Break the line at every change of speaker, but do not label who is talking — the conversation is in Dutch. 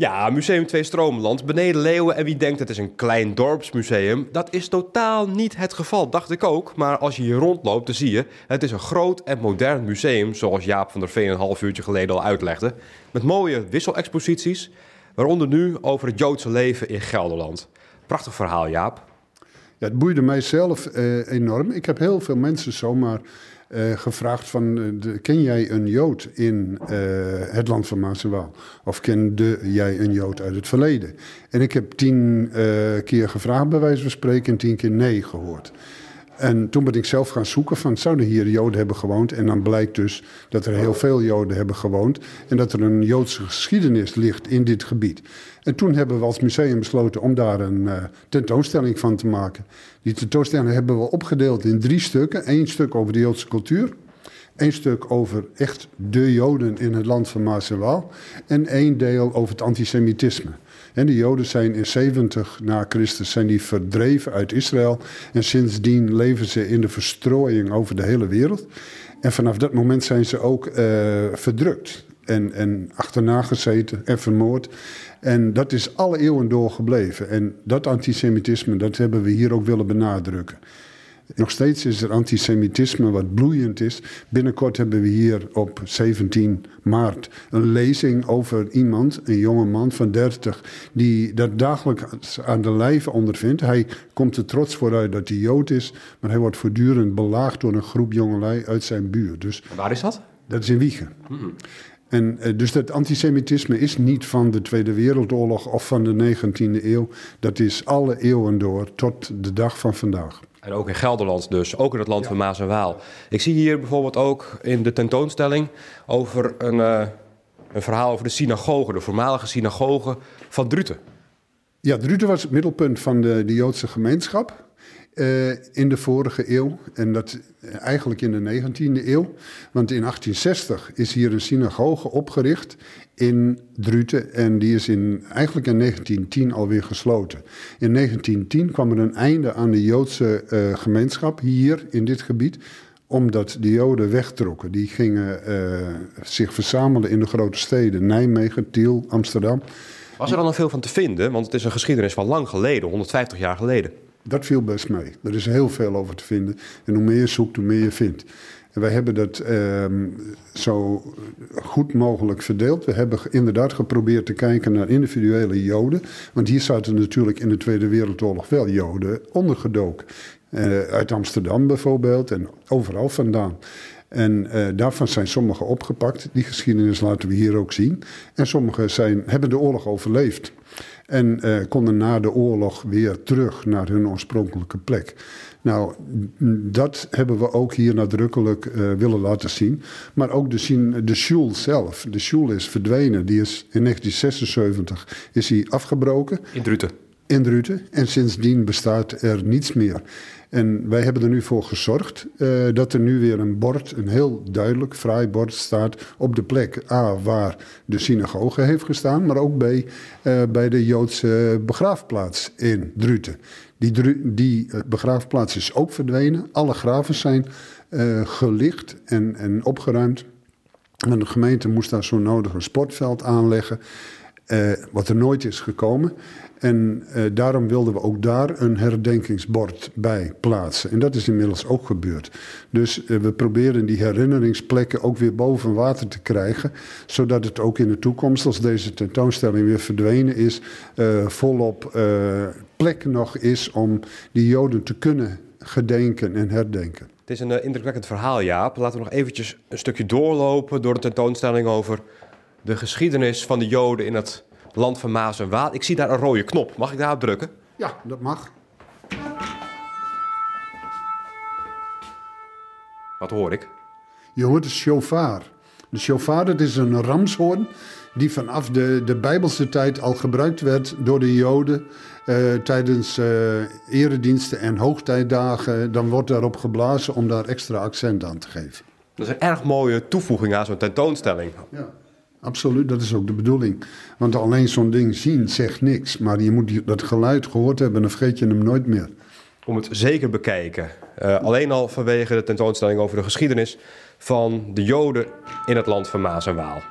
Ja, Museum 2 Stroomland, beneden Leeuwen. En wie denkt het is een klein dorpsmuseum, dat is totaal niet het geval, dacht ik ook. Maar als je hier rondloopt, dan zie je, het is een groot en modern museum, zoals Jaap van der Veen een half uurtje geleden al uitlegde. Met mooie wisselexposities, waaronder nu over het Joodse leven in Gelderland. Prachtig verhaal, Jaap.
Ja, het boeide mijzelf uh, enorm. Ik heb heel veel mensen zomaar uh, gevraagd van, uh, de, ken jij een Jood in het land van Maas? Of kende jij een Jood uit het verleden? En ik heb tien keer gevraagd, bij wijze van spreken, en tien keer nee gehoord. En toen ben ik zelf gaan zoeken van, zouden hier Joden hebben gewoond? En dan blijkt dus dat er heel veel Joden hebben gewoond. En dat er een Joodse geschiedenis ligt in dit gebied. En toen hebben we als museum besloten om daar een uh, tentoonstelling van te maken. Die tentoonstelling hebben we opgedeeld in drie stukken. Eén stuk over de Joodse cultuur. Eén stuk over echt de Joden in het land van Maas en. En één deel over het antisemitisme. En de Joden zijn in 70 na Christus zijn die verdreven uit Israël. En sindsdien leven ze in de verstrooiing over de hele wereld. En vanaf dat moment zijn ze ook uh, verdrukt. En, en achterna gezeten en vermoord. En dat is alle eeuwen door gebleven. En dat antisemitisme, dat hebben we hier ook willen benadrukken. Nog steeds is er antisemitisme wat bloeiend is. Binnenkort hebben we hier op 17 maart een lezing over iemand, een jonge man van 30, die dat dagelijks aan de lijve ondervindt. Hij komt er trots vooruit dat hij Jood is, maar hij wordt voortdurend belaagd door een groep jongelui uit zijn buurt. Dus,
Waar is dat?
Dat is in Wiegen. Hmm. En dus dat antisemitisme is niet van de Tweede Wereldoorlog of van de 19e eeuw. Dat is alle eeuwen door tot de dag van vandaag.
En ook in Gelderland dus, ook in het land ja. van Maas en Waal. Ik zie hier bijvoorbeeld ook in de tentoonstelling over een, uh, een verhaal over de synagoge, de voormalige synagoge van Druten.
Ja, Druten was het middelpunt van de, de Joodse gemeenschap. Uh, in de vorige eeuw. En dat eigenlijk in de 19e eeuw. Want in 1860 is hier een synagoge opgericht in Druten. En die is in, eigenlijk in 1910 alweer gesloten. In 1910 kwam er een einde aan de Joodse uh, gemeenschap hier in dit gebied omdat de Joden wegtrokken. Die gingen zich verzamelen in de grote steden. Nijmegen, Tiel, Amsterdam.
Was er dan nog veel van te vinden? Want het is een geschiedenis van lang geleden, 150 jaar geleden.
Dat viel best mee. Er is heel veel over te vinden. En hoe meer je zoekt, hoe meer je vindt. En wij hebben dat ehm, zo goed mogelijk verdeeld. We hebben inderdaad geprobeerd te kijken naar individuele Joden. Want hier zaten natuurlijk in de Tweede Wereldoorlog wel Joden ondergedoken. Uh, uit Amsterdam bijvoorbeeld en overal vandaan. En uh, daarvan zijn sommige opgepakt. Die geschiedenis laten we hier ook zien. En sommige zijn, hebben de oorlog overleefd. En uh, konden na de oorlog weer terug naar hun oorspronkelijke plek. Nou, dat hebben we ook hier nadrukkelijk uh, willen laten zien. Maar ook de, de Schul zelf. De Schul is verdwenen. Die is in 1976 is hij afgebroken.
In Druten.
In Druten. En sindsdien bestaat er niets meer. En wij hebben er nu voor gezorgd uh, dat er nu weer een bord, een heel duidelijk, fraai bord staat op de plek A waar de synagoge heeft gestaan, maar ook bij, uh, bij de Joodse begraafplaats in Druten. Die, die begraafplaats is ook verdwenen. Alle graven zijn gelicht en, en opgeruimd. En de gemeente moest daar zo nodig een sportveld aanleggen. Uh, wat er nooit is gekomen. En uh, daarom wilden we ook daar een herdenkingsbord bij plaatsen. En dat is inmiddels ook gebeurd. Dus uh, we proberen die herinneringsplekken ook weer boven water te krijgen. Zodat het ook in de toekomst, als deze tentoonstelling weer verdwenen is, volop plek nog is om die Joden te kunnen gedenken en herdenken.
Het is een indrukwekkend verhaal, Jaap. Laten we nog eventjes een stukje doorlopen door de tentoonstelling over de geschiedenis van de Joden in het land van Maas en Waal. Ik zie daar een rode knop. Mag ik daarop drukken?
Ja, dat mag.
Wat hoor ik?
Je hoort de shofar. De shofar dat is een ramshoorn die vanaf de, de Bijbelse tijd al gebruikt werd door de Joden uh, tijdens uh, erediensten en hoogtijdagen. Dan wordt daarop geblazen om daar extra accent aan te geven.
Dat is een erg mooie toevoeging aan zo'n tentoonstelling.
Ja. Absoluut, dat is ook de bedoeling. Want alleen zo'n ding zien zegt niks. Maar je moet dat geluid gehoord hebben, dan vergeet je hem nooit meer.
Om het zeker bekijken. Uh, alleen al vanwege de tentoonstelling over de geschiedenis van de Joden in het land van Maas en Waal.